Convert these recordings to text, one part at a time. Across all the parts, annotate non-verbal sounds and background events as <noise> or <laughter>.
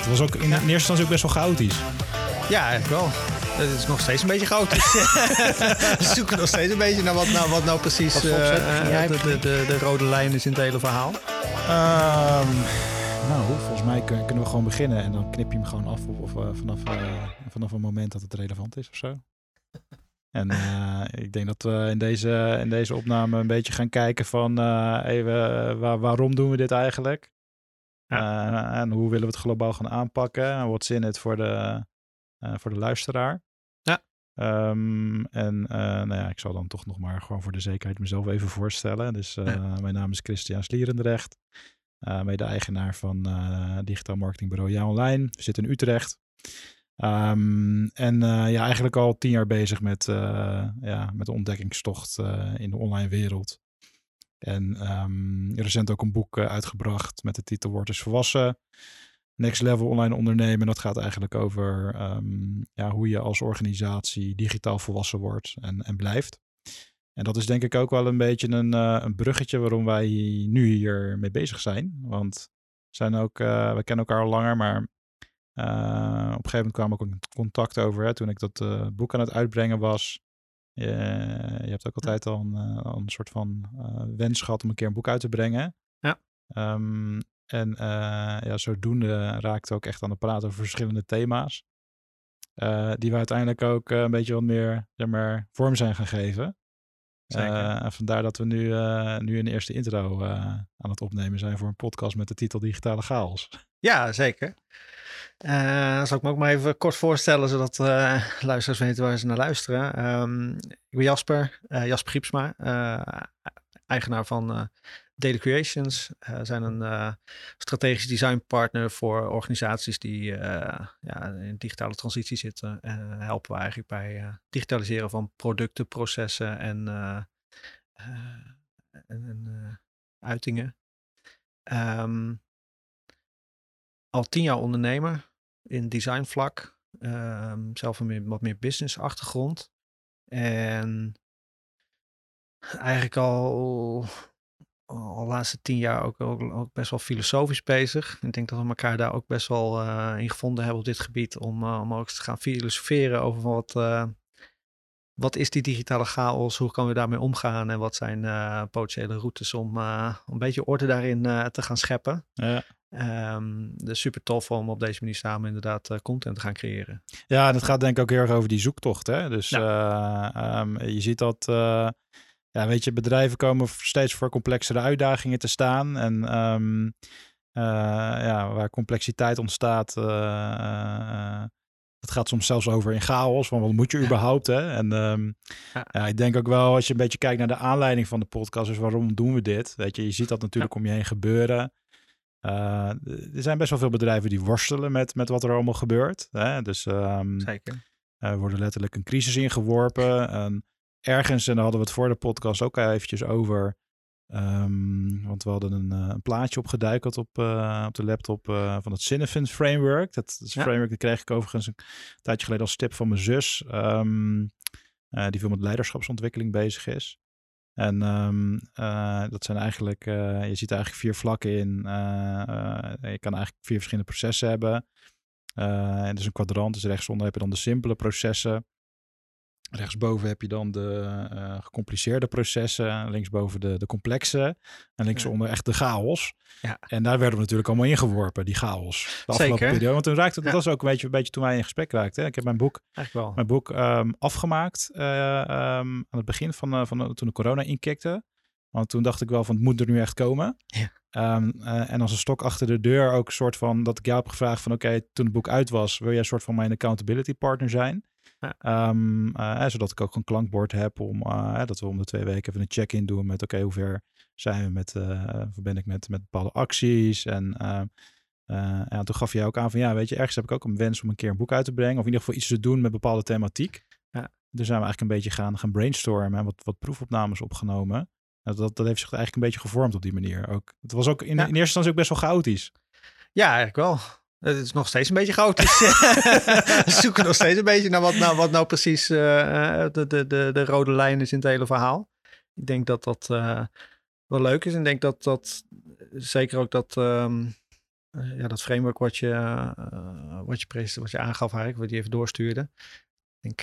Het was ook in eerste instantie ook best wel chaotisch. Ja, eigenlijk wel. Het is nog steeds een beetje chaotisch. <laughs> we zoeken nog steeds een beetje naar wat nou, wat nou precies Wat eh, eh, de, de, de, de rode lijn is in het hele verhaal. Ehm, nou, volgens mij kun- kunnen we gewoon beginnen en dan knip je hem gewoon af of, of, eh, vanaf, eh, vanaf een moment dat het relevant is of zo. En eh, ik denk dat we in deze, in deze opname een beetje gaan kijken van eh, even, waar, waarom doen we dit eigenlijk? Eh, en hoe willen we het globaal gaan aanpakken? En what's in it voor de, eh, voor de luisteraar? Ja. Ehm, en eh, nou ja, ik zal dan toch nog maar gewoon voor de zekerheid mezelf even voorstellen. Dus mijn naam is Christian Slierendrecht. Mede-eigenaar van digitaal marketingbureau Ja Online. We zitten in Utrecht. Ehm, en ja, eigenlijk al tien jaar bezig met, ja, met de ontdekkingstocht in de online wereld. En ehm, recent ook een boek eh, uitgebracht met de titel Word eens volwassen. Next Level Online Ondernemen. Dat gaat eigenlijk over ehm, ja, hoe je als organisatie digitaal volwassen wordt en, en blijft. En dat is denk ik ook wel een beetje een, eh, een bruggetje waarom wij nu hier mee bezig zijn. Want we, zijn ook, eh, we kennen elkaar al langer, maar op een gegeven moment kwam ook een contact over hè, toen ik dat boek aan het uitbrengen was. Je, je hebt ook altijd al een, eh, een soort van eh, wens gehad om een keer een boek uit te brengen. Ja. Ehm, en eh, ja, zodoende raakte ook echt aan het praten over verschillende thema's. eh, die we uiteindelijk ook eh, een beetje wat meer zeg maar, vorm zijn gaan geven. Eh, en vandaar dat we nu, eh, nu een eerste intro eh, aan het opnemen zijn voor een podcast met de titel Digitale Chaos. Ja, zeker. Eh, zal ik me ook maar even kort voorstellen, zodat eh, luisteraars weten waar ze naar luisteren. Ehm, ik ben Jasper, eh, Jasper Giepsma, eh, eigenaar van Daily Creations. We zijn een strategisch designpartner voor organisaties die ja, in digitale transitie zitten. En helpen we eigenlijk bij digitaliseren van producten, processen en, en, en, uitingen. Ehm, al tien jaar ondernemer in designvlak. Ehm zelf een meer, wat meer business achtergrond. En eigenlijk al, al de laatste tien jaar ook, ook, best wel filosofisch bezig. Ik denk dat we elkaar daar ook best wel eh, in gevonden hebben op dit gebied. Om, eh, om ook te gaan filosoferen over wat, eh, wat is die digitale chaos? Hoe kunnen we daarmee omgaan? En wat zijn potentiële routes om eh, een beetje orde daarin te gaan scheppen? Ja. Ehm, dus super tof om op deze manier samen inderdaad eh, content te gaan creëren. Ja, en het gaat denk ik ook heel erg over die zoektocht. Hè? Dus eh, ehm, je ziet dat, eh, ja, weet je, bedrijven komen steeds voor complexere uitdagingen te staan. En ehm, eh, ja, waar complexiteit ontstaat, dat gaat soms zelfs over in chaos. Van wat moet je überhaupt? Hè? En Ja. ja, ik denk ook wel, als je een beetje kijkt naar de aanleiding van de podcast, dus waarom doen we dit? Weet je, je ziet dat natuurlijk om je heen gebeuren. Eh, er zijn best wel veel bedrijven die worstelen met, met wat er allemaal gebeurt. Hè? Dus ehm, Zeker. er worden letterlijk een crisis ingeworpen. En ergens, en daar hadden we het voor de podcast ook eventjes over. ehm, want we hadden een, eh, een plaatje opgeduikeld op, eh, op de laptop van het Cinefin framework. Dat, dat is een Ja. framework, die kreeg ik overigens een tijdje geleden als tip van mijn zus. ehm, eh, die veel met leiderschapsontwikkeling bezig is. En ehm, eh, dat zijn eigenlijk, eh, je ziet er eigenlijk vier vlakken in. Eh, je kan eigenlijk vier verschillende processen hebben. En dus een kwadrant, dus rechtsonder heb je dan de simpele processen. Rechtsboven heb je dan de eh, gecompliceerde processen. Linksboven de, de complexe. En linksonder echt de chaos. Ja. En daar werden we natuurlijk allemaal ingeworpen, die chaos. De afgelopen Zeker. periode. Want toen raakte, dat Ja. was ook een beetje, een beetje toen wij in gesprek raakten. hè. Ik heb mijn boek Eigenlijk wel. mijn boek ehm, afgemaakt eh, ehm, aan het begin van, eh, van toen de corona inkikte. Want toen dacht ik wel van het moet er nu echt komen. Ja. Ehm, eh, en als een stok achter de deur ook een soort van dat ik jou heb gevraagd van oké, toen het boek uit was, wil jij een soort van mijn accountability partner zijn? Ja. Ehm, eh, zodat ik ook een klankbord heb om eh, dat we om de twee weken even een check-in doen met oké, hoe ver zijn we met, hoe ben ik met, met bepaalde acties en ehm, Uh, ja, toen gaf jij ook aan van ja, weet je, ergens heb ik ook een wens om een keer een boek uit te brengen. Of in ieder geval iets te doen met bepaalde thematiek. Ja. Dus zijn we eigenlijk een beetje gaan, gaan brainstormen en wat, wat proefopnames opgenomen. Dat, dat, dat heeft zich eigenlijk een beetje gevormd op die manier. Ook, het was ook in, in eerste instantie ook best wel chaotisch. Ja, eigenlijk wel. Het is nog steeds een beetje chaotisch. <laughs> We zoeken nog steeds een beetje naar wat nou, wat nou precies uh, de, de, de, de rode lijn is in het hele verhaal. Ik denk dat dat uh, wel leuk is. En ik denk dat dat zeker ook dat, um, ja, dat framework wat je, uh, wat, je wat je aangaf eigenlijk, wat je even doorstuurde. Ik denk,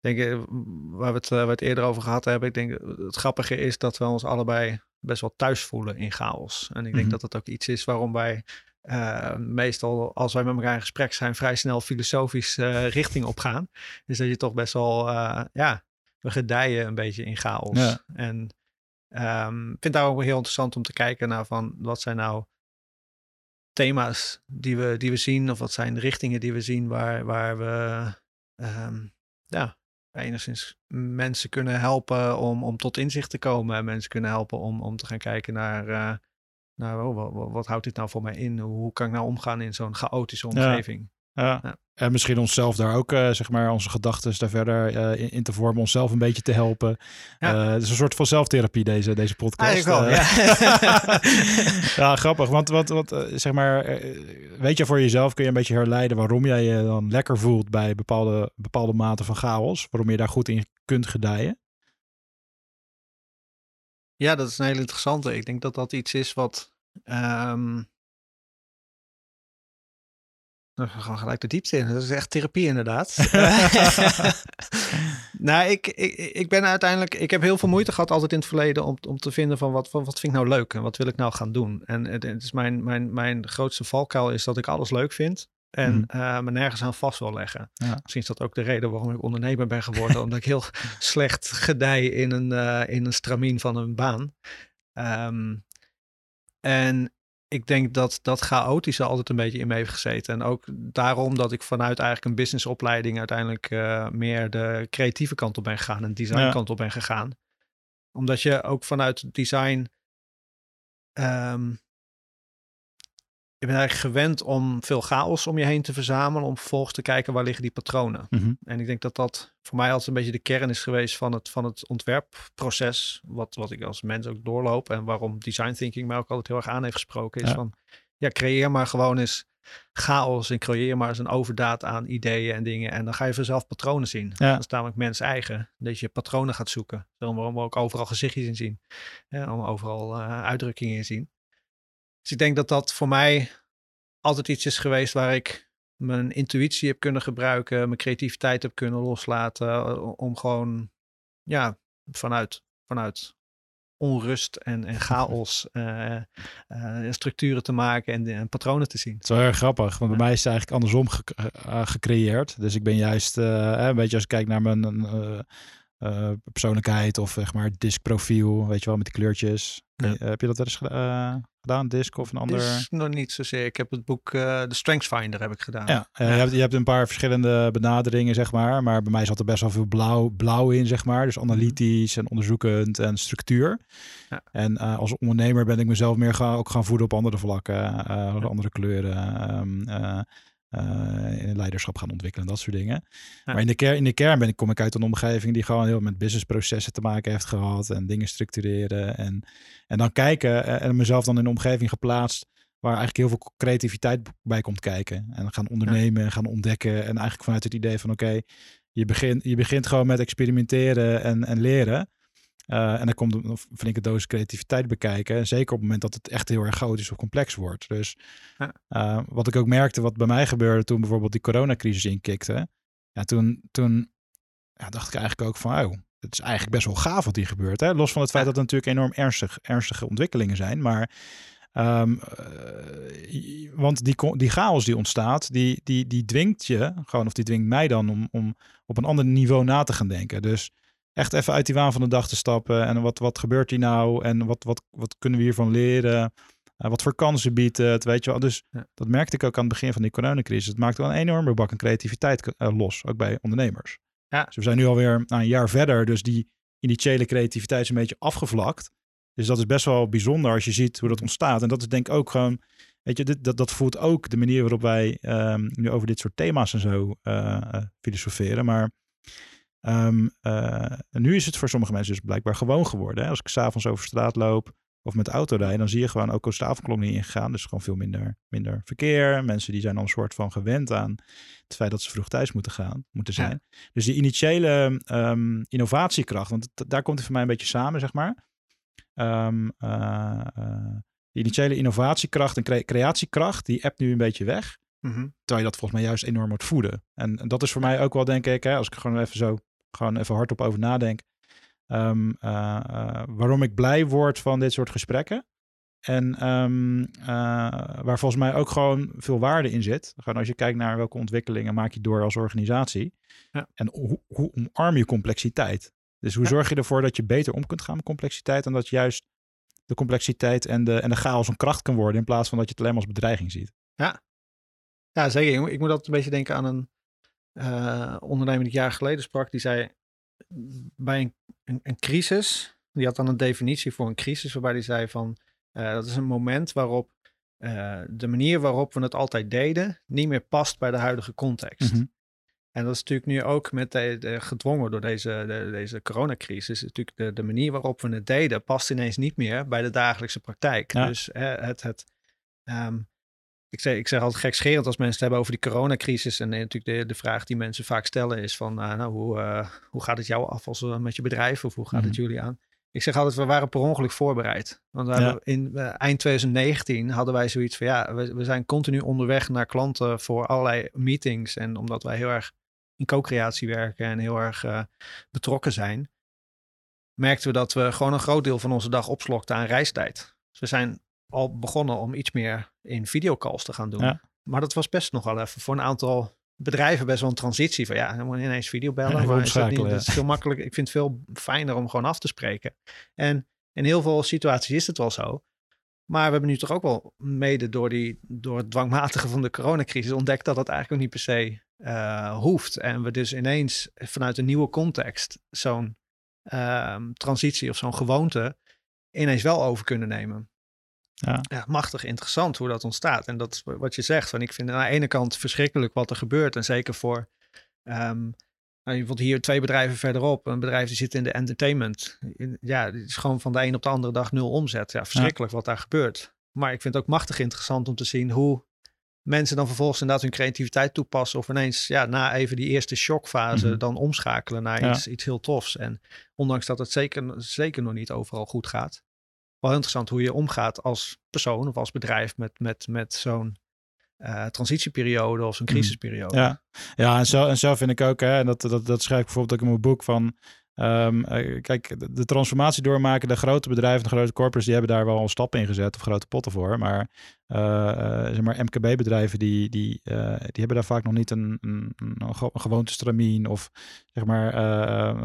denk waar, we het, waar we het eerder over gehad hebben. Ik denk het grappige is dat we ons allebei best wel thuis voelen in chaos. En ik denk mm -hmm. dat dat ook iets is waarom wij uh, meestal als wij met elkaar in gesprek zijn, vrij snel filosofisch uh, richting opgaan. Dus dat je toch best wel, uh, ja, we gedijen een beetje in chaos. Ja. En um, ik vind daar ook heel interessant om te kijken naar van wat zijn nou thema's die we, die we zien, of wat zijn de richtingen die we zien waar, waar we um, ja, enigszins mensen kunnen helpen om, om tot inzicht te komen. En mensen kunnen helpen om, om te gaan kijken naar nou, oh, wat, wat, houdt dit nou voor mij in? Hoe kan ik nou omgaan in zo'n chaotische omgeving? Ja. ja. En misschien onszelf daar ook, uh, zeg maar, onze gedachten daar verder uh, in, in, te vormen, onszelf een beetje te helpen. Ja. Uh, het is een soort van zelftherapie, deze, deze podcast. Wel, ja. <laughs> ja, grappig. Want, wat, wat, zeg maar, weet je voor jezelf, kun je een beetje herleiden waarom jij je dan lekker voelt bij bepaalde, bepaalde maten van chaos? Waarom je daar goed in kunt gedijen? Ja, dat is een hele interessante. Ik denk dat dat iets is wat. Um... We gaan gelijk de diepte in. Dat is echt therapie, inderdaad. <laughs> <laughs> nou, ik, ik, ik ben uiteindelijk. Ik heb heel veel moeite gehad altijd in het verleden om, om te vinden van wat, van wat vind ik nou leuk en wat wil ik nou gaan doen. En het, het is mijn, mijn, mijn grootste valkuil is dat ik alles leuk vind. En mm. uh, me nergens aan vast wil leggen. Ja. Misschien is dat ook de reden waarom ik ondernemer ben geworden. <laughs> omdat ik heel slecht gedij in een, uh, in een stramien van een baan. Um, en ik denk dat dat chaotische altijd een beetje in me heeft gezeten. En ook daarom dat ik vanuit eigenlijk een businessopleiding uiteindelijk uh, meer de creatieve kant op ben gegaan. En design ja. kant op ben gegaan. Omdat je ook vanuit design... Um, je bent eigenlijk gewend om veel chaos om je heen te verzamelen, om vervolgens te kijken waar liggen die patronen. Mm -hmm. En ik denk dat dat voor mij altijd een beetje de kern is geweest van het, van het ontwerpproces, wat, wat ik als mens ook doorloop en waarom design thinking mij ook altijd heel erg aan heeft gesproken, is ja. van, ja, creëer maar gewoon eens chaos en creëer maar eens een overdaad aan ideeën en dingen en dan ga je vanzelf patronen zien. Ja. Dat is namelijk mens eigen, dat je patronen gaat zoeken. Daarom we ook overal gezichtjes in zien, ja, om overal uh, uitdrukkingen in zien. Dus ik denk dat dat voor mij altijd iets is geweest waar ik mijn intuïtie heb kunnen gebruiken, mijn creativiteit heb kunnen loslaten, eh, om gewoon, ja, vanuit, vanuit onrust en, en chaos uh, <laughs> uh, structuren te maken en, en, patronen te zien. Het is wel erg grappig, want bij mij is het eigenlijk andersom ge uh, gecreëerd. Dus ik ben juist, een beetje als ik kijk naar mijn uh, persoonlijkheid of zeg maar diskprofiel, weet je wel, met die kleurtjes. Ja. heb je dat wel eens uh, gedaan, disk of een ander? Disc nog niet zozeer. Ik heb het boek The Strengths Finder heb ik gedaan. Ja, ja. Je, hebt, je hebt een paar verschillende benaderingen, zeg maar. Maar bij mij zat er best wel veel blauw, blauw in, zeg maar. Dus mhm. analytisch en onderzoekend en structuur. Ja. En als ondernemer ben ik mezelf meer gaan, ook gaan voeden op andere vlakken, andere kleuren. Um, uh, in leiderschap gaan ontwikkelen, dat soort dingen. Ja. Maar in de, kern, in de kern ben ik, kom ik uit een omgeving die gewoon heel met businessprocessen te maken heeft gehad en dingen structureren en, en dan kijken eh, en mezelf dan in een omgeving geplaatst waar eigenlijk heel veel creativiteit bij komt kijken. En gaan ondernemen en gaan ontdekken en eigenlijk vanuit het idee van oké, je, begint, je begint gewoon met experimenteren en, en leren. Uh, en dan komt een flinke dosis creativiteit bekijken. Zeker op het moment dat het echt heel erg chaotisch of complex wordt. Dus ja. uh, wat ik ook merkte, wat bij mij gebeurde toen bijvoorbeeld die coronacrisis inkikte. Ja, toen, toen ja, dacht ik eigenlijk ook van, oh, het is eigenlijk best wel gaaf wat hier gebeurt. Hè? Los van het feit dat het natuurlijk enorm ernstig, ernstige ontwikkelingen zijn. Maar Um, uh, want die, die chaos die ontstaat, die, die, die dwingt je gewoon, of die dwingt mij dan om, om op een ander niveau na te gaan denken. Dus echt even uit die waan van de dag te stappen. En wat, wat gebeurt hier nou? En wat, wat, wat kunnen we hiervan leren? Uh, wat voor kansen biedt het? Weet je wel. Dus ja. dat merkte ik ook aan het begin van die coronacrisis. Het maakte wel een enorme bak aan creativiteit uh, los, ook bij ondernemers. Ja. Dus we zijn nu alweer nou, een jaar verder, dus die initiële creativiteit is een beetje afgevlakt. Dus dat is best wel bijzonder als je ziet hoe dat ontstaat. En dat is denk ik ook gewoon weet je, dit, dat, dat voelt ook de manier waarop wij ehm, nu over dit soort thema's en zo uh, filosoferen. Maar um, nu is het voor sommige mensen dus blijkbaar gewoon geworden. Hè? Als ik s'avonds over straat loop of met de auto rijden, dan zie je gewoon ook als de avondklok niet ingegaan. Dus gewoon veel minder, minder verkeer. Mensen die zijn dan een soort van gewend aan het feit dat ze vroeg thuis moeten gaan, moeten zijn. Dus die initiële um, innovatiekracht, want daar komt het voor mij een beetje samen, zeg maar. Um, uh, uh, die initiële innovatiekracht en cre creatiekracht, die appt nu een beetje weg. Mm -hmm. Terwijl je dat volgens mij juist enorm moet voeden. En, en, dat is voor mij ook wel, denk ik, hè, als ik gewoon even zo gewoon even hardop over nadenk. Um, uh, uh, waarom ik blij word van dit soort gesprekken. En um, uh, waar volgens mij ook gewoon veel waarde in zit. Gewoon als je kijkt naar welke ontwikkelingen maak je door als organisatie. Ja. En hoe, hoe omarm je complexiteit? Dus hoe zorg je ervoor dat je beter om kunt gaan met complexiteit. En dat juist de complexiteit en de, en de chaos een kracht kan worden. In plaats van dat je het alleen maar als bedreiging ziet. Ja, ja zeker. Ik moet altijd een beetje denken aan een uh, ondernemer die jaar geleden sprak. Die zei bij een, een, een, crisis. Die had dan een definitie voor een crisis. Waarbij die zei van uh, dat is een moment waarop uh, de manier waarop we het altijd deden. niet meer past bij de huidige context. Mm -hmm. En dat is natuurlijk nu ook met de, de gedwongen door deze, de, deze coronacrisis. Natuurlijk de, de manier waarop we het deden past ineens niet meer bij de dagelijkse praktijk. Ja. Dus het, het, um, ik, zeg, ik zeg altijd gekscherend als mensen het hebben over die coronacrisis. En natuurlijk de, de vraag die mensen vaak stellen is van, uh, nou, hoe, uh, hoe gaat het jou af als, uh, met je bedrijf? Of hoe gaat mm -hmm. het jullie aan? Ik zeg altijd, we waren per ongeluk voorbereid. Want we ja. in eind 2019 hadden wij zoiets van, ja, we, we zijn continu onderweg naar klanten voor allerlei meetings. En omdat wij heel erg in co-creatie werken en heel erg betrokken zijn, merkten we dat we gewoon een groot deel van onze dag opslokten aan reistijd. Dus we zijn al begonnen om iets meer in videocalls te gaan doen. Ja. Maar dat was best nog wel even voor een aantal bedrijven best wel een transitie van ja, dan moet je ineens videobellen. Ja, maar is dat, niet, dat is veel makkelijker. Ik vind het veel fijner om gewoon af te spreken. En in heel veel situaties is het wel zo. Maar we hebben nu toch ook wel mede door, die, door het dwangmatige van de coronacrisis ontdekt dat dat eigenlijk ook niet per se uh, hoeft. En we dus ineens vanuit een nieuwe context zo'n uh, transitie of zo'n gewoonte ineens wel over kunnen nemen. Ja. ja. machtig interessant hoe dat ontstaat. En dat wat je zegt. Van ik vind aan de ene kant verschrikkelijk wat er gebeurt. En zeker voor um, nou, bijvoorbeeld hier twee bedrijven verderop. Een bedrijf die zit in de entertainment. Ja, het is gewoon van de een op de andere dag nul omzet. Ja, verschrikkelijk ja. wat daar gebeurt. Maar ik vind het ook machtig interessant om te zien hoe mensen dan vervolgens inderdaad hun creativiteit toepassen. Of ineens ja, na even die eerste shockfase mm -hmm. dan omschakelen naar ja. iets, iets heel tofs. En ondanks dat het zeker, zeker nog niet overal goed gaat. Wel interessant hoe je omgaat als persoon of als bedrijf met, met, met zo'n uh, transitieperiode of zo'n crisisperiode. Ja, ja en, zo, en zo vind ik ook, hè, en dat, dat, dat schrijf ik bijvoorbeeld ook in mijn boek van. Um, uh, kijk, de, de, transformatie doormaken, de grote bedrijven, de grote corporates, die hebben daar wel stappen in gezet of grote potten voor. Maar, uh, zeg maar MKB-bedrijven, die, die, die hebben daar vaak nog niet een, een, een gewoontestramien of zeg maar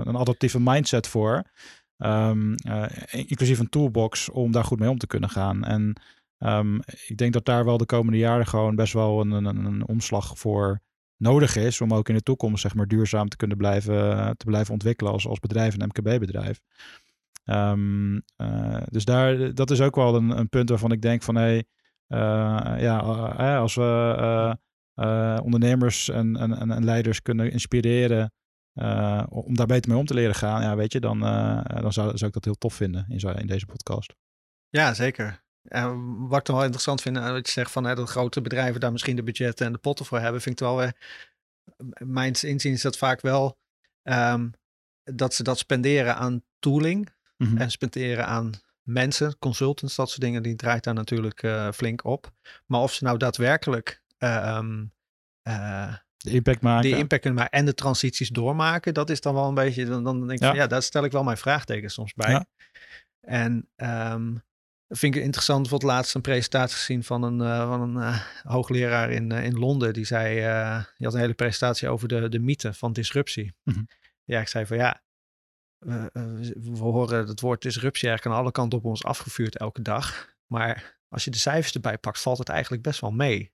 een adaptieve mindset voor. Um, inclusief een toolbox om daar goed mee om te kunnen gaan. En Um, ik denk dat daar wel de komende jaren gewoon best wel een, een, een, omslag voor nodig is. Om ook in de toekomst zeg maar duurzaam te kunnen blijven, te blijven ontwikkelen als, als bedrijf, een MKB-bedrijf. Um, uh, dus daar, dat is ook wel een, een punt waarvan ik denk van hé, hey, uh, ja, als we ondernemers en, en, en, leiders kunnen inspireren om daar beter mee om te leren gaan, ja, weet je, dan, dan zou, zou ik dat heel tof vinden in, zo, in deze podcast. Ja, zeker. En wat ik dan wel interessant vind, wat je zegt van hè, dat grote bedrijven daar misschien de budgetten en de potten voor hebben, vind ik wel, uh, mijn inzien is dat vaak wel um, dat ze dat spenderen aan tooling mm -hmm. en spenderen aan mensen, consultants, dat soort dingen, die draait daar natuurlijk uh, flink op. Maar of ze nou daadwerkelijk uh, um, de impact maken. Die impact kunnen maken en de transities doormaken, dat is dan wel een beetje, dan, dan denk ik ja. van ja, daar stel ik wel mijn vraagtekens soms bij. Ja. En um, vind ik interessant. Voor het laatst een presentatie gezien van een, uh, van een uh, hoogleraar in, uh, in Londen. Die zei, die had een hele presentatie over de, de mythe van disruptie. Mm -hmm. Ja, ik zei van ja, we, we horen het woord disruptie eigenlijk aan alle kanten op ons afgevuurd elke dag. Maar als je de cijfers erbij pakt, valt het eigenlijk best wel mee.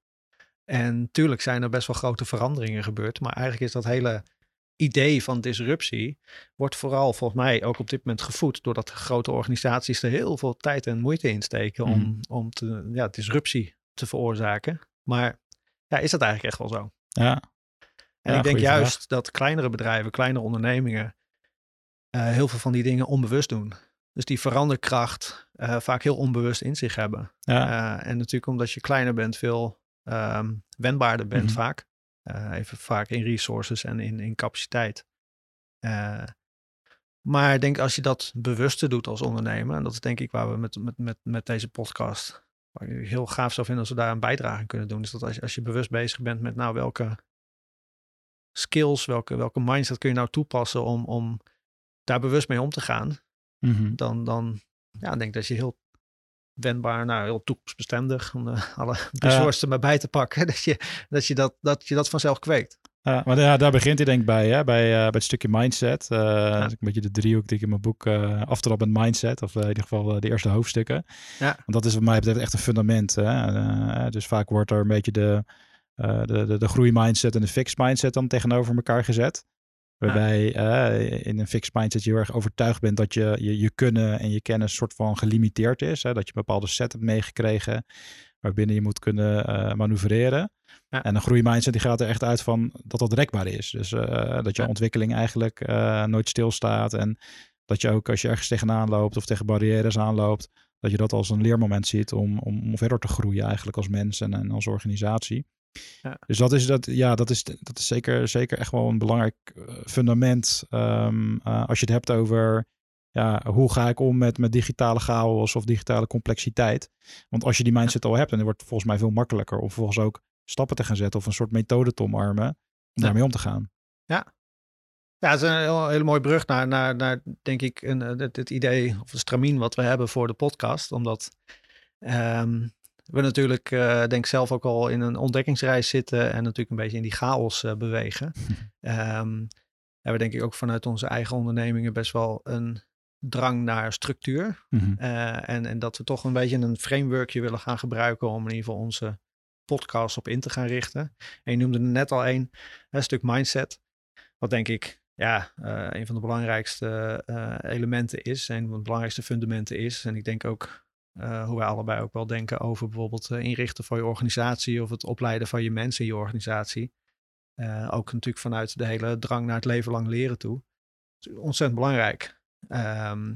En tuurlijk zijn er best wel grote veranderingen gebeurd. Maar eigenlijk is dat hele idee van disruptie wordt vooral volgens mij ook op dit moment gevoed doordat grote organisaties er heel veel tijd en moeite in steken om, mm. om te, ja, disruptie te veroorzaken. Maar ja, is dat eigenlijk echt wel zo? Ja. En Ja, ik denk juist vraag. dat kleinere bedrijven, kleinere ondernemingen, eh, heel veel van die dingen onbewust doen. Dus die veranderkracht eh, vaak heel onbewust in zich hebben. Ja. Eh, en natuurlijk omdat je kleiner bent, veel ehm, wendbaarder bent Mhm. vaak. Eh, even vaak in resources en in, in capaciteit. Eh, maar ik denk als je dat bewuster doet als ondernemer, en dat is denk ik waar we met, met, met, met deze podcast, waar ik heel gaaf zou vinden als we daar een bijdrage aan kunnen doen, is dat als je, als je bewust bezig bent met nou welke skills, welke, welke mindset kun je nou toepassen om, om daar bewust mee om te gaan, Mhm. dan, dan ja, denk ik dat je heel wendbaar, nou heel toekomstbestendig, om de, <laughs> alle resources er maar bij te pakken, <laughs> dat je dat, je dat, dat je dat vanzelf kweekt. Ja, maar ja, daar begint hij denk ik bij, hè? Bij, eh, bij het stukje mindset. Eh, dat is een beetje de driehoek die ik in mijn boek eh aftrap met mindset. Of eh, in ieder geval eh, de eerste hoofdstukken. Ja. Want dat is wat mij betreft echt een fundament. Hè? Eh, dus vaak wordt er een beetje de, eh de, de, de groeimindset en de fixed mindset dan tegenover elkaar gezet. Waarbij eh, in een fixed mindset je heel erg overtuigd bent dat je, je, je kunnen en je kennis soort van gelimiteerd is. Hè? Dat je een bepaalde set hebt meegekregen waarbinnen je moet kunnen eh, manoeuvreren. Ja. En een groeimindset die gaat er echt uit van dat dat rekbaar is. Dus eh, dat je Ja. ontwikkeling eigenlijk nooit stilstaat. En dat je ook als je ergens tegenaan loopt of tegen barrières aanloopt, dat je dat als een leermoment ziet om, om, om verder te groeien eigenlijk als mens en, en als organisatie. Ja. Dus dat is, dat, ja, dat is, dat is zeker, zeker echt wel een belangrijk eh, fundament ehm, eh, als je het hebt over ja, hoe ga ik om met, met digitale chaos of digitale complexiteit. Want als je die mindset al hebt, dan wordt het volgens mij veel makkelijker om vervolgens ook stappen te gaan zetten of een soort methode te omarmen om Ja. daarmee om te gaan. Ja, het is een heel, hele mooie brug naar, naar, naar denk ik, een, eh, het, het idee of de stramien wat we hebben voor de podcast. Omdat ehm, we natuurlijk, eh, denk ik zelf ook al in een ontdekkingsreis zitten en natuurlijk een beetje in die chaos eh, bewegen. <laughs> Hebben we denk ik ook vanuit onze eigen ondernemingen best wel een drang naar structuur. Mhm. Eh, en, en dat we toch een beetje een frameworkje willen gaan gebruiken om in ieder geval onze podcast op in te gaan richten. En je noemde er net al een, een stuk mindset. Wat denk ik ja, een van de belangrijkste elementen is. Een van de belangrijkste fundamenten is. En ik denk ook eh, hoe wij allebei ook wel denken over bijvoorbeeld eh, inrichten van je organisatie of het opleiden van je mensen in je organisatie. Eh, ook natuurlijk vanuit de hele drang naar het leven lang leren toe. Ontzettend belangrijk. Ehm,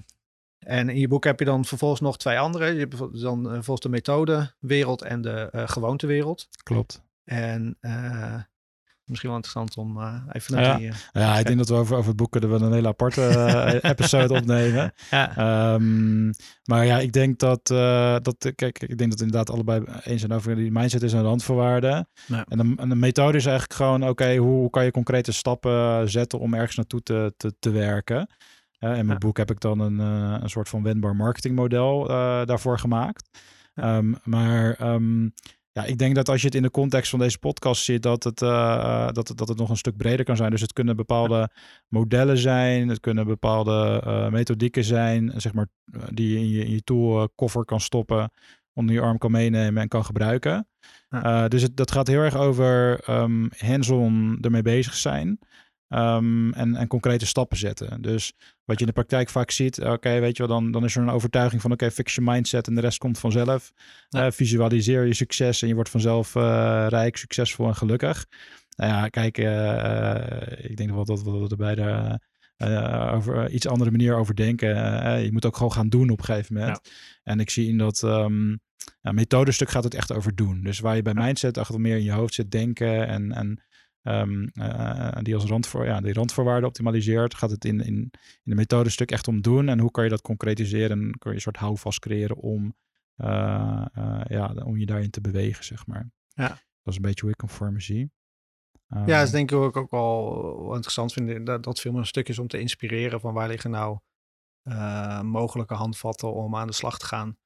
en in je boek heb je dan vervolgens nog twee andere. Je hebt dan volgens de methodewereld en de gewoontewereld. Klopt. En eh, misschien wel interessant om eh, even naar Ja. die... eh, Ja, ik denk dat we over, over het boek kunnen we een hele aparte eh, <laughs> episode opnemen. ja, Ehm, maar ja, ik denk dat, eh, dat, kijk, ik denk dat we inderdaad allebei eens zijn over die mindset is een randvoorwaarde. Ja. En, de, en de methode is eigenlijk gewoon, oké, hoe, hoe kan je concrete stappen zetten om ergens naartoe te, te, te werken? In mijn Ja. boek heb ik dan een, een soort van wendbaar marketingmodel eh daarvoor gemaakt. Ja. Ehm, maar ehm, ja, ik denk dat als je het in de context van deze podcast ziet, dat het, eh, eh, dat, het- dat het nog een stuk breder kan zijn. Dus het kunnen bepaalde modellen zijn, het kunnen bepaalde eh, methodieken zijn, zeg maar, die je in je, in je toolkoffer kan stoppen, onder je arm kan meenemen en kan gebruiken. Ja. Dus het, dat gaat heel erg over ehm hands-on ermee bezig zijn. Ehm, en, en concrete stappen zetten. Dus wat je in de praktijk vaak ziet, oké, weet je wel, dan, dan is er een overtuiging van, oké, fix je mindset en de rest komt vanzelf. Ja. Eh, visualiseer je succes en je wordt vanzelf eh, rijk, succesvol en gelukkig. Nou ja, kijk, eh, eh, ik denk wel dat we er beide eh, over iets andere manier over denken. Eh, je moet ook gewoon gaan doen op een gegeven moment. En ik zie in dat ehm ja, methodestuk gaat het echt over doen. Dus waar je bij mindset echt wat meer in je hoofd zit denken en, en ehm, eh, die als randvoor, ja, die randvoorwaarden optimaliseert, gaat het in, in, in de methodestuk echt om doen. En hoe kan je dat concretiseren en kun je een soort houvast creëren om, eh, eh, ja, om je daarin te bewegen, zeg maar. Ja. Dat is een beetje hoe ik hem voor me zie. ja, Ehm, dat is denk ik ook, ook wel interessant vinden. Dat, dat veel meer een stuk is om te inspireren van waar liggen nou mogelijke handvatten om aan de slag te gaan.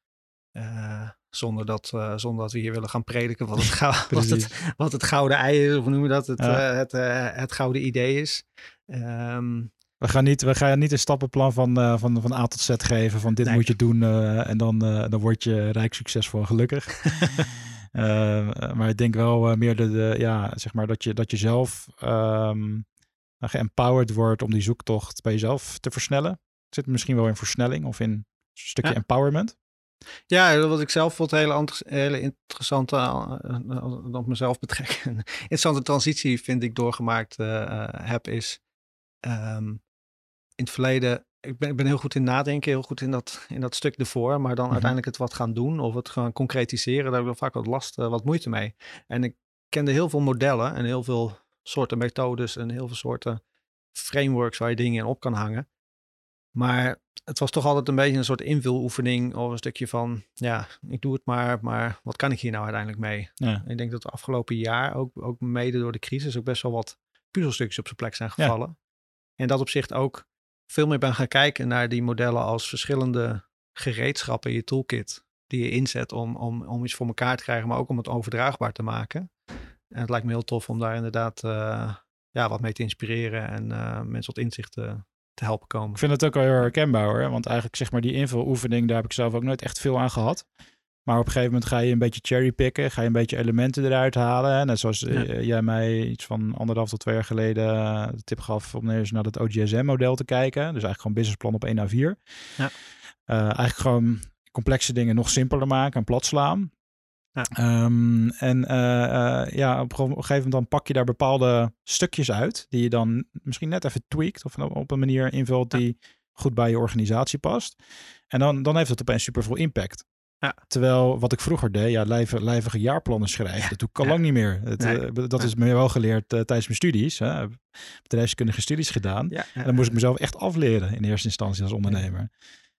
Zonder, dat, eh, zonder dat we hier willen gaan prediken wat het, gou- <laughs> wat het, wat het gouden ei is, of noemen we dat? Het, Ja. eh, het, eh, het gouden idee is. Ehm, We gaan niet, we gaan niet een stappenplan van, van, van A tot Z geven. Van dit Nee. moet je doen en dan, dan word je rijk, succesvol en gelukkig. <laughs> Maar ik denk wel meer de, de, ja, zeg maar dat je, dat je zelf ehm, geempowered wordt om die zoektocht bij jezelf te versnellen. Het zit misschien wel in versnelling of in een stukje Ja. empowerment. Ja, wat ik zelf vond hele, hele interessante, uh, op mezelf betrekken, <laughs> interessante transitie vind ik doorgemaakt heb, is um, in het verleden ik ben, ik ben heel goed in nadenken, heel goed in dat, in dat stuk ervoor. Maar dan mhm. uiteindelijk het wat gaan doen of het gaan concretiseren, daar heb ik vaak wat last, uh, wat moeite mee. En ik kende heel veel modellen en heel veel soorten methodes en heel veel soorten frameworks waar je dingen in op kan hangen. Maar het was toch altijd een beetje een soort invuloefening of een stukje van, ja, ik doe het maar, maar wat kan ik hier nou uiteindelijk mee? Ja. Ik denk dat de afgelopen jaar, ook, ook mede door de crisis, ook best wel wat puzzelstukjes op zijn plek zijn gevallen. Ja. En dat opzicht ook veel meer ben gaan kijken naar die modellen als verschillende gereedschappen in je toolkit. Die je inzet om, om, om iets voor elkaar te krijgen, maar ook om het overdraagbaar te maken. En het lijkt me heel tof om daar inderdaad uh, ja, wat mee te inspireren en uh, mensen tot inzicht te, te, helpen komen. Ik vind het ook wel heel herkenbaar hoor. Want eigenlijk zeg maar die invuloefening, daar heb ik zelf ook nooit echt veel aan gehad. Maar op een gegeven moment ga je een beetje cherrypicken, ga je een beetje elementen eruit halen. Net zoals eh, jij mij iets van anderhalf tot twee jaar geleden eh, de tip gaf om eens naar het OGSM-model te kijken. Dus eigenlijk gewoon businessplan op 1 A4. Ja. Uh, eigenlijk gewoon complexe dingen nog simpeler maken en plat slaan. Ja. Um, en uh, ja, op een gegeven moment dan pak je daar bepaalde stukjes uit die je dan misschien net even tweakt of op een manier invult die goed bij je organisatie past. En dan, dan heeft het opeens super veel impact. Ja. Terwijl wat ik vroeger deed, ja, lijvige, lijvige jaarplannen schrijven, dat doe ik al lang niet meer. Het, uh, dat is me wel geleerd tijdens mijn studies. Hè. Bedrijfskundige studies gedaan. En dan moest ik mezelf echt afleren in eerste instantie als ondernemer.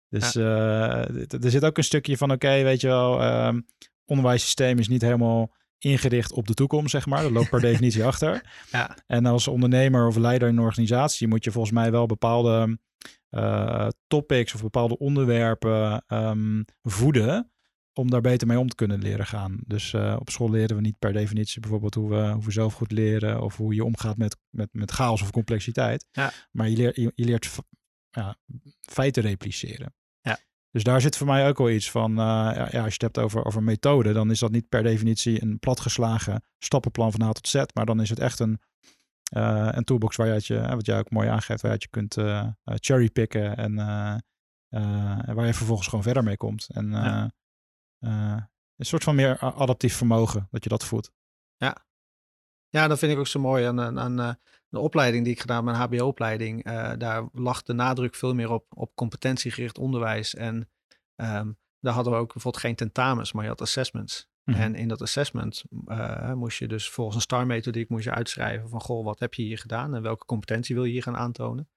Dus uh, er zit ook een stukje van, oké, weet je wel, um, onderwijssysteem is niet helemaal ingericht op de toekomst, zeg maar. Dat loopt per <laughs> definitie achter. Ja. En als ondernemer of leider in een organisatie moet je volgens mij wel bepaalde uh, topics of bepaalde onderwerpen um, voeden om daar beter mee om te kunnen leren gaan. Dus uh, op school leren we niet per definitie bijvoorbeeld hoe we, hoe we zelf goed leren of hoe je omgaat met, met, met chaos of complexiteit. Ja. Maar je leert, je, leert ja, feiten repliceren. Dus daar zit voor mij ook wel iets van, uh, ja, als je het hebt over, over methode, dan is dat niet per definitie een platgeslagen stappenplan van A tot Z, maar dan is het echt een uh, een toolbox waar je, wat jij ook mooi aangeeft, waar je kunt uh, cherrypicken en waar je vervolgens gewoon verder mee komt. En een soort van meer adaptief vermogen, dat je dat voelt. Ja, ja dat vind ik ook zo mooi aan, aan de opleiding die ik gedaan heb, mijn HBO-opleiding. daar lag de nadruk veel meer op, op competentiegericht onderwijs. En um, daar hadden we ook bijvoorbeeld geen tentamens, maar je had assessments. Mhm. En in dat assessment uh, moest je dus volgens een STAR-methodiek moest je uitschrijven van, goh, wat heb je hier gedaan en welke competentie wil je hier gaan aantonen?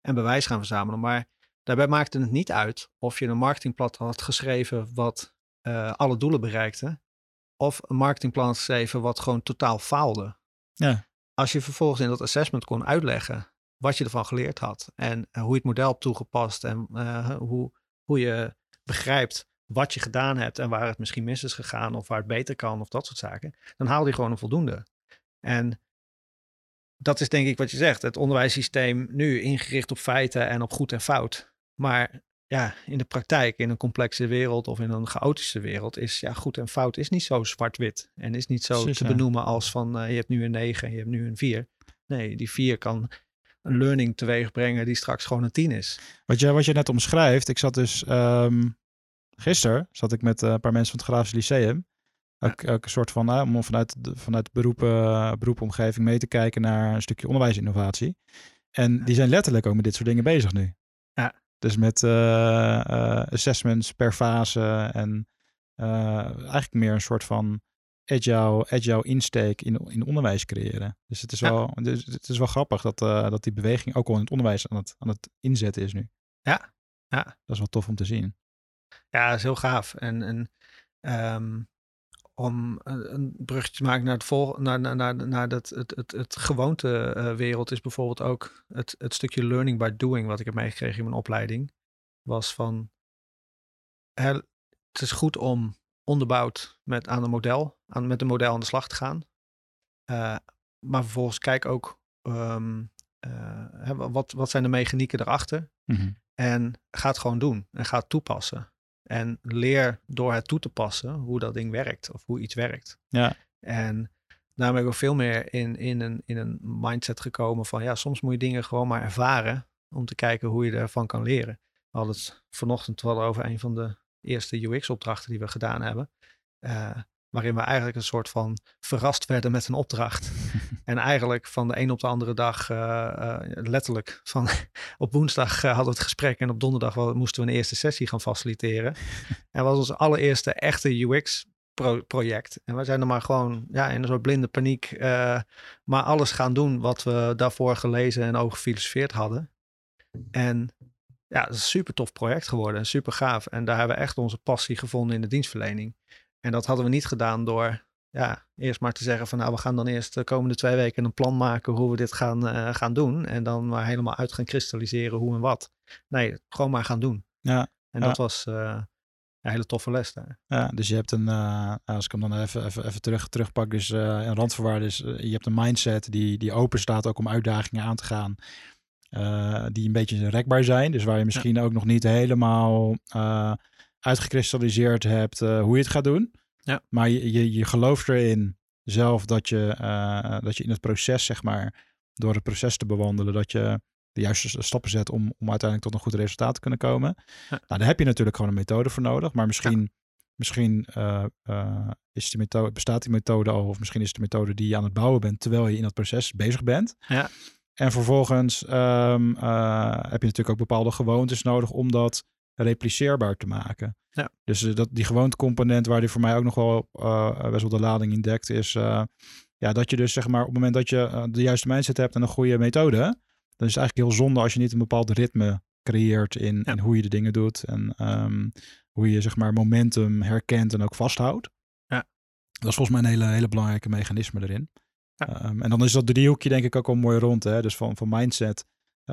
En bewijs gaan verzamelen. Maar daarbij maakte het niet uit of je een marketingplan had geschreven wat uh, alle doelen bereikte, of een marketingplan geschreven wat gewoon totaal faalde. Ja. Als je vervolgens in dat assessment kon uitleggen wat je ervan geleerd had en uh, hoe je het model hebt toegepast en hoe, hoe je begrijpt wat je gedaan hebt en waar het misschien mis is gegaan of waar het beter kan of dat soort zaken, dan haal je gewoon een voldoende. En dat is denk ik wat je zegt, het onderwijssysteem nu ingericht op feiten en op goed en fout. Maar ja, in de praktijk, in een complexe wereld of in een chaotische wereld, is ja, goed en fout is niet zo zwart-wit. En is niet zo te benoemen als van uh, je hebt nu een 9 en je hebt nu een 4. Nee, die 4 kan een learning teweeg brengen die straks gewoon een 10 is. Wat je, wat je net omschrijft, ik zat dus um, gisteren zat ik met eh, een paar mensen van het Grafisch Lyceum. Ook, ook, een soort van, uh, om vanuit de, vanuit beroepen, uh, beroepomgeving mee te kijken naar een stukje onderwijsinnovatie. En die zijn letterlijk ook met dit soort dingen bezig nu. Ja. Dus met assessments per fase en eigenlijk meer een soort van agile, agile insteek in, in onderwijs creëren. Dus het is, wel, dus het is wel grappig dat, dat die beweging ook al in het onderwijs aan het, aan het inzetten is nu. Ja. ja. Dat is wel tof om te zien. Ja, dat is heel gaaf. En, en um, om een brugje te maken naar het, vol, naar, naar, naar, naar dat, het, het, het gewoonte uh, wereld is bijvoorbeeld ook het, het stukje learning by doing wat ik heb meegekregen in mijn opleiding. Was van, het is goed om onderbouwd met, aan een model, aan, met een model aan de slag te gaan. Uh, maar vervolgens kijk ook um, uh, wat, wat zijn de mechanieken erachter. Mm -hmm. En ga het gewoon doen en ga het toepassen. En leer door het toe te passen hoe dat ding werkt of hoe iets werkt. Ja. En daarmee ben ik ook veel meer in, in, een, in een mindset gekomen van ja, soms moet je dingen gewoon maar ervaren om te kijken hoe je ervan kan leren. We hadden het vanochtend wel over een van de eerste UX-opdrachten die we gedaan hebben. Uh, waarin we eigenlijk een soort van verrast werden met een opdracht. <laughs> en eigenlijk van de een op de andere dag, uh, letterlijk, van <laughs> op woensdag hadden we het gesprek en op donderdag moesten we een eerste sessie gaan faciliteren. <laughs> en was ons allereerste echte UX project. En we zijn er maar gewoon ja, in een soort blinde paniek, maar alles gaan doen wat we daarvoor gelezen en over gefilosofeerd hadden. En ja, het is een super tof project geworden, super gaaf. En daar hebben we echt onze passie gevonden in de dienstverlening. En dat hadden we niet gedaan door ja, eerst maar te zeggen van nou, we gaan dan eerst de komende twee weken een plan maken hoe we dit gaan, uh, gaan doen. En dan maar helemaal uit gaan kristalliseren hoe en wat. Nee, gewoon maar gaan doen. Ja. En dat was uh, een hele toffe les daar. Ja, dus je hebt een, uh, als ik hem dan even, even, even terug, terugpak, dus een randvoorwaarde is, je hebt een mindset die, die open staat ook om uitdagingen aan te gaan. die een beetje rekbaar zijn. Dus waar je misschien ook nog niet helemaal uitgekristalliseerd hebt uh, hoe je het gaat doen. Ja. Maar je, je, je gelooft erin zelf dat je, uh, dat je in het proces, zeg maar, door het proces te bewandelen, dat je de juiste stappen zet om, om uiteindelijk tot een goed resultaat te kunnen komen. Ja. Nou, daar heb je natuurlijk gewoon een methode voor nodig. Maar misschien, ja. misschien uh, is die methode, bestaat die methode al, of misschien is het de methode die je aan het bouwen bent terwijl je in dat proces bezig bent. Ja. En vervolgens um, heb je natuurlijk ook bepaalde gewoontes nodig om dat repliceerbaar te maken. Ja. Dus uh, dat, die gewoontecomponent waar die voor mij ook nog wel uh, best wel de lading in dekt, is uh, ja, dat je dus zeg maar op het moment dat je de juiste mindset hebt en een goede methode, dan is het eigenlijk heel zonde als je niet een bepaald ritme creëert in, ja. in hoe je de dingen doet en um, hoe je zeg maar momentum herkent en ook vasthoudt. Ja. Dat is volgens mij een hele, hele belangrijke mechanisme erin. Ja. Um, en dan is dat driehoekje denk ik ook al mooi rond. Hè? Dus van, van mindset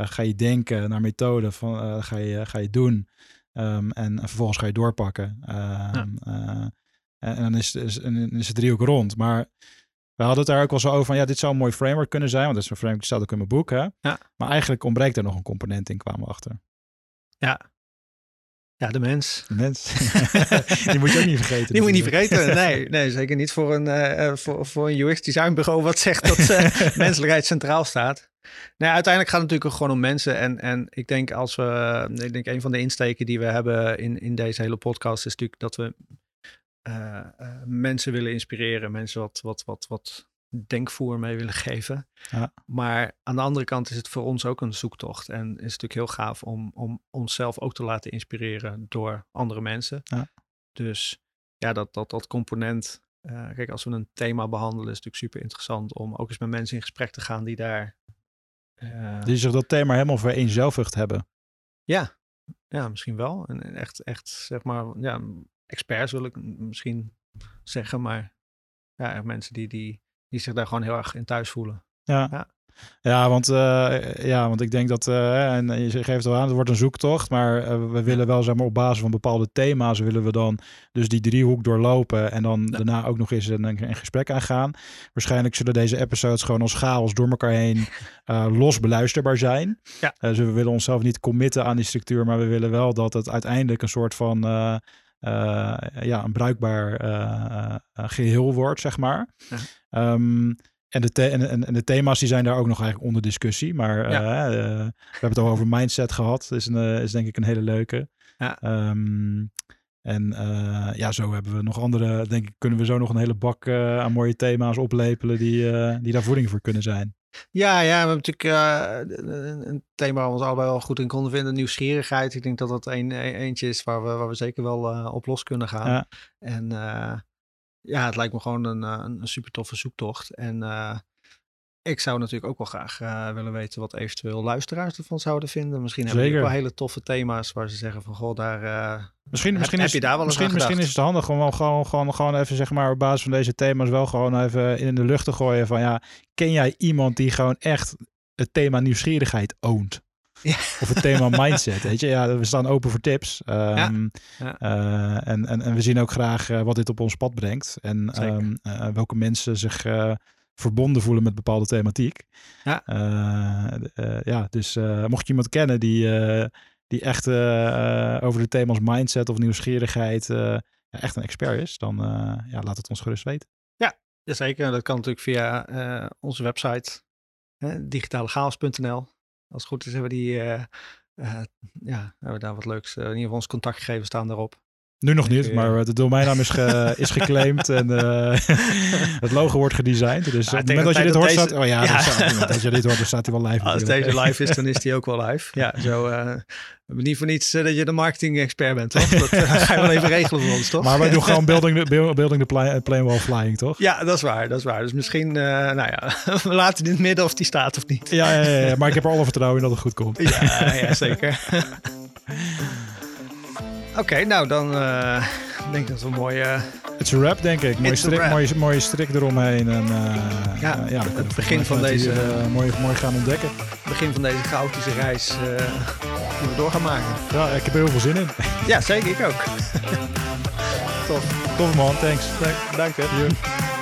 ga je denken naar methode, van, uh, ga, je, ga je doen. Um, en, en, vervolgens ga je doorpakken. Ja. uh, en, en, dan is, is, is het driehoek rond. Maar we hadden het daar ook wel zo over van, ja, dit zou een mooi framework kunnen zijn. Want dat is een framework, die staat ook in mijn boek. Hè? Ja. Maar eigenlijk ontbreekt er nog een component in, kwamen we achter. Ja. Ja, de mens. De mens. <laughs> die moet je ook niet vergeten. Die moet je niet vergeten. Nee, nee zeker niet voor een, uh, voor, voor een UX designbureau wat zegt dat uh, <laughs> menselijkheid centraal staat. Nee, uiteindelijk gaat het natuurlijk ook gewoon om mensen. En, en ik denk als we, ik denk een van de insteken die we hebben in, in deze hele podcast is natuurlijk dat we uh, uh, mensen willen inspireren, mensen wat, wat, wat, wat denkvoer mee willen geven. Ja. Maar aan de andere kant is het voor ons ook een zoektocht. En is het natuurlijk heel gaaf om, om onszelf ook te laten inspireren door andere mensen. Ja. Dus ja, dat, dat, dat component. Uh, kijk, als we een thema behandelen, is het natuurlijk super interessant om ook eens met mensen in gesprek te gaan die daar uh, die zich dat thema helemaal vereenzelvigd hebben. Ja, ja, misschien wel. En echt, echt, zeg maar, ja, experts wil ik misschien zeggen, maar ja, echt mensen die, die, die zich daar gewoon heel erg in thuis voelen. Ja. Ja, ja want, uh, ja, want ik denk dat, uh, en je geeft wel aan, het wordt een zoektocht, maar uh, we willen wel, zeg maar, op basis van bepaalde thema's willen we dan dus die driehoek doorlopen en dan ja. daarna ook nog eens een, een, gesprek aangaan. Waarschijnlijk zullen deze episodes gewoon als chaos door elkaar heen <laughs> los beluisterbaar zijn. Ja. dus we willen onszelf niet committen aan die structuur, maar we willen wel dat het uiteindelijk een soort van ja, een bruikbaar geheel wordt, zeg maar. Ja. Um, en, de en, en, de thema's die zijn daar ook nog eigenlijk onder discussie. Maar ja. we hebben het al over mindset gehad. Dat is, een, is denk ik een hele leuke. Ja. Um, en ja, zo hebben we nog andere, denk ik, kunnen we zo nog een hele bak aan mooie thema's oplepelen die, die daar voeding voor kunnen zijn. Ja, ja, we hebben natuurlijk uh, een thema waar we ons allebei wel goed in konden vinden, nieuwsgierigheid. Ik denk dat dat een, eentje is waar we, waar we zeker wel uh, op los kunnen gaan. Ja. En uh, ja, het lijkt me gewoon een, een, een super toffe zoektocht. En ik zou natuurlijk ook wel graag willen weten wat eventueel luisteraars ervan zouden vinden. Misschien hebben we wel hele toffe thema's waar ze zeggen van, goh, daar... Misschien, heb, misschien, heb is, je daar wel misschien, misschien is het handig om gewoon, gewoon, gewoon even zeg maar op basis van deze thema's wel gewoon even in de lucht te gooien van ja, ken jij iemand die gewoon echt het thema nieuwsgierigheid oont? Ja. Of het thema mindset, weet je? Ja, we staan open voor tips. Um, ja. Ja. Uh, en, en, en we zien ook graag uh, wat dit op ons pad brengt. En um, uh, welke mensen zich verbonden voelen met bepaalde thematiek. Ja, ja dus mocht je iemand kennen die die echt uh, over de thema's mindset of nieuwsgierigheid uh, ja, echt een expert is, dan uh, ja, laat het ons gerust weten. Ja, zeker. Dat kan natuurlijk via onze website digitalechaos.nl. Als het goed is hebben we die, ja, hebben daar wat leuks. in ieder geval ons contactgegevens staan daarop. Nu nog niet, maar de domeinnaam is, ge, <laughs> is geclaimd en uh, <laughs> het logo wordt gedesigned. Dus op het moment dat je dit hoort, deze... staat... Oh ja, <laughs> ja. Staat, als je dit hoort, dan staat hij wel live. Als deze live is, dan is hij ook wel live. Ja, zo... Uh, niet voor niets uh, dat je de marketing-expert bent, toch? Dat ga je wel even regelen voor ons, toch? Maar wij doen gewoon building the, building the plane, plane while flying, toch? Ja, dat is waar, dat is waar. Dus misschien, nou ja, we laten in het midden of die staat of niet. Ja, ja, ja, maar ik heb er alle vertrouwen in dat het goed komt. Ja, ja zeker. Oké, okay, nou dan uh, denk ik dat we een mooie... Het is een rap, denk ik. Mooie strik, mooie, mooie strik eromheen. En, uh, ja, uh, ja het begin van deze... Hier, mooi, mooi gaan ontdekken. Het begin van deze chaotische reis die we door gaan maken. Ja, ik heb er heel veel zin in. Ja, zeker. Ik ook. <laughs> Tof. Tof man, thanks. Dank, dank je.